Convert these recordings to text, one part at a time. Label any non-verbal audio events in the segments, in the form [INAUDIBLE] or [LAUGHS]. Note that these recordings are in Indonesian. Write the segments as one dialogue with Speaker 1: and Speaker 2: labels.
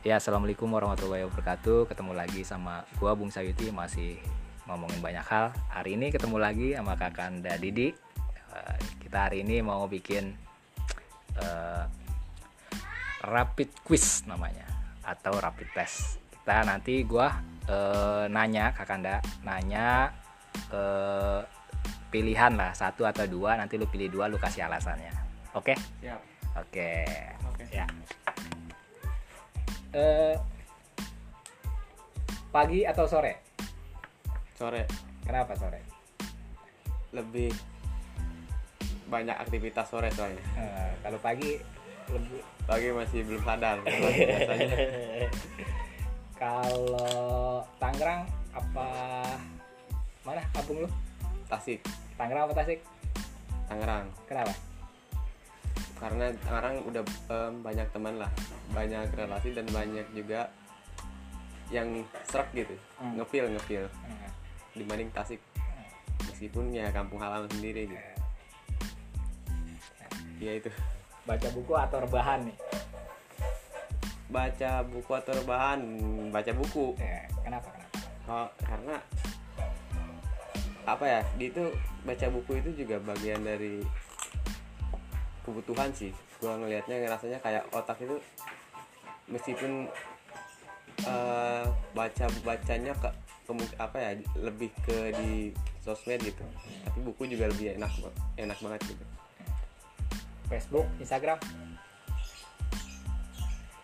Speaker 1: Ya, assalamualaikum warahmatullahi wabarakatuh. Ketemu lagi sama gua Bung Sayuti masih ngomongin banyak hal. Hari ini ketemu lagi sama Kakanda Didi. Eh, kita hari ini mau bikin eh, rapid quiz namanya atau rapid test. Kita nanti gua eh, nanya Kakanda, nanya eh, pilihan lah satu atau dua. Nanti lu pilih dua, lu kasih alasannya. Oke?
Speaker 2: Siap.
Speaker 1: Oke.
Speaker 2: Oke.
Speaker 1: Ya. Eh, pagi atau sore?
Speaker 2: Sore
Speaker 1: Kenapa sore?
Speaker 2: lebih banyak aktivitas sore soalnya.
Speaker 1: Eh, kalau pagi lebih.
Speaker 2: Pagi masih belum sadar. Biasanya [LAUGHS]
Speaker 1: kalau Tangerang apa? Mana kampung lu?
Speaker 2: Tasik,
Speaker 1: Tangerang apa Tasik?
Speaker 2: Tangerang.
Speaker 1: Kenapa?
Speaker 2: Karena Tangerang udah em, banyak teman lah, banyak relasi dan banyak juga yang serak gitu,
Speaker 1: Hmm.
Speaker 2: ngefeel ngefeel
Speaker 1: Eh,
Speaker 2: dibanding Tasik. Meskipun ya kampung halaman sendiri gitu. Ya itu.
Speaker 1: baca buku atau rebahan nih?
Speaker 2: Baca buku atau rebahan, baca buku.
Speaker 1: Eh, kenapa? Kenapa?
Speaker 2: Kalau karena apa ya di itu baca buku itu juga bagian dari kebutuhan sih. Gua ngelihatnya ngerasanya kayak otak itu meskipun eh, baca bacanya ke kemu- apa ya lebih ke di sosmed gitu tapi buku juga lebih enak enak banget gitu.
Speaker 1: Facebook, Instagram,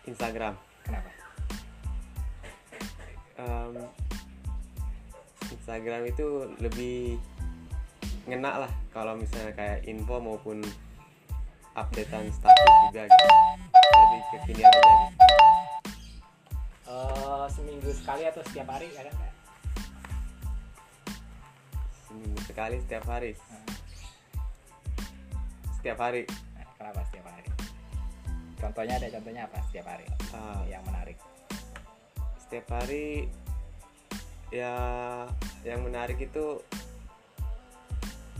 Speaker 2: Instagram.
Speaker 1: Kenapa?
Speaker 2: Em, Instagram itu lebih ngena lah kalau misalnya kayak info maupun updatean status juga gitu lebih kekinian aja gitu.
Speaker 1: Eh, seminggu sekali atau setiap hari ada nggak?
Speaker 2: seminggu sekali setiap hari setiap hari
Speaker 1: Nah, kenapa setiap hari? Contohnya ada contohnya apa setiap hari
Speaker 2: Ah,
Speaker 1: yang menarik?
Speaker 2: setiap hari ya yang menarik itu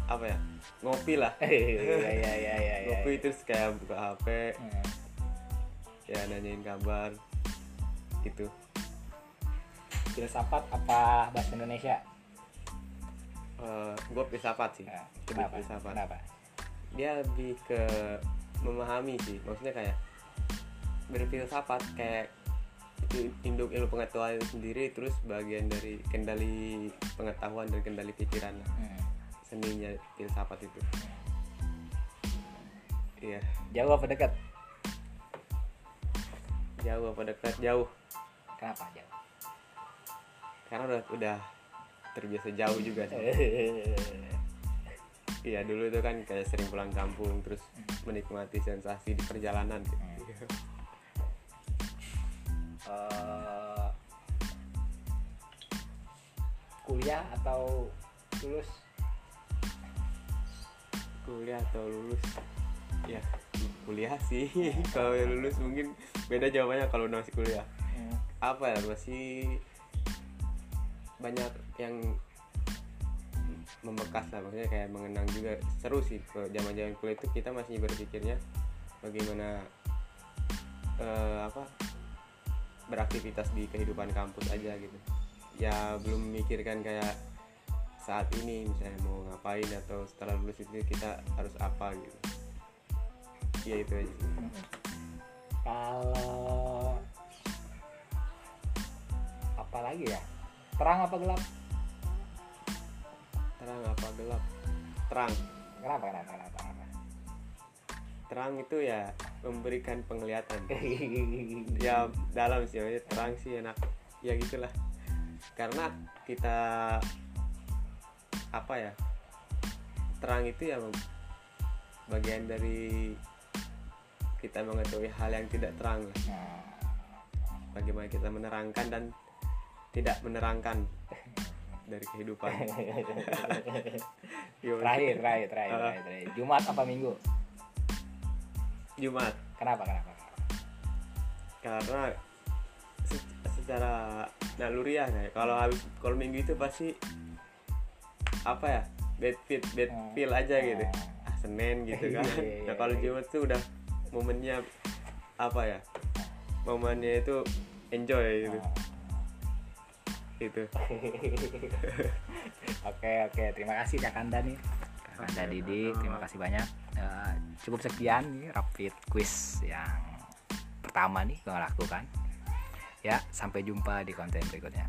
Speaker 2: apa ya ngopi lah [LAUGHS]
Speaker 1: Iya iya iya iya. iya.
Speaker 2: ngopi terus kayak buka HP
Speaker 1: Hmm.
Speaker 2: ya nanyain kabar gitu
Speaker 1: Filsafat apa bahasa Indonesia?
Speaker 2: gue filsafat sih
Speaker 1: Nah, kenapa?
Speaker 2: filsafat
Speaker 1: Kenapa?
Speaker 2: dia lebih ke memahami sih maksudnya kayak berfilsafat kayak induk ilmu pengetahuan itu sendiri terus bagian dari kendali pengetahuan dan kendali pikiran.
Speaker 1: Hmm.
Speaker 2: Seninya filsafat itu iya
Speaker 1: Jauh apa dekat?
Speaker 2: jauh apa dekat jauh
Speaker 1: Kenapa jauh?
Speaker 2: karena udah udah terbiasa jauh juga sih [LAUGHS] iya dulu itu kan kayak sering pulang kampung terus menikmati sensasi di perjalanan gitu. [LAUGHS]
Speaker 1: Eh, kuliah atau lulus?
Speaker 2: Kuliah atau lulus? Ya kuliah sih. [LAUGHS] Kalau lulus mungkin beda jawabannya kalau masih kuliah.
Speaker 1: Hmm.
Speaker 2: apa ya masih banyak yang membekas lah. Maksudnya kayak mengenang juga. Seru sih ke zaman zaman kuliah itu kita masih berpikirnya bagaimana eh, apa beraktivitas di kehidupan kampus aja gitu. Ya belum memikirkan kayak saat ini misalnya mau ngapain atau setelah lulus itu kita harus apa gitu ya itu aja sih.
Speaker 1: Kalau apa lagi ya? Terang apa gelap?
Speaker 2: terang apa gelap terang
Speaker 1: Kenapa? Kenapa? Kenapa? kenapa?
Speaker 2: terang itu ya memberikan penglihatan [LAUGHS] ya dalam sih terang sih enak ya gitulah karena kita apa ya terang itu ya bagian dari kita mengetahui hal yang tidak terang lah
Speaker 1: Nah,
Speaker 2: bagaimana kita menerangkan dan tidak menerangkan dari kehidupan [LAUGHS] Gimana?
Speaker 1: terakhir, terakhir, terakhir,
Speaker 2: Ah.
Speaker 1: terakhir, terakhir. Jumat apa Minggu?
Speaker 2: Jumat
Speaker 1: Kenapa? Kenapa?
Speaker 2: karena se- secara naluriah kayak kalau habis kalau minggu itu pasti apa ya bad fit bad
Speaker 1: Hmm.
Speaker 2: feel aja gitu.
Speaker 1: Hmm.
Speaker 2: ah Senin gitu kan.
Speaker 1: Iya, [LAUGHS] iya,
Speaker 2: nah kalau
Speaker 1: iya.
Speaker 2: Jumat tuh udah momennya apa ya momennya itu enjoy gitu. Gitu [LAUGHS]
Speaker 1: Oke oke. Terima kasih Kak Kanda nih. Kak Kanda Didi terima kasih banyak. Eh, cukup sekian nih rapid quiz yang pertama nih gue lakukan. Ya sampai jumpa di konten berikutnya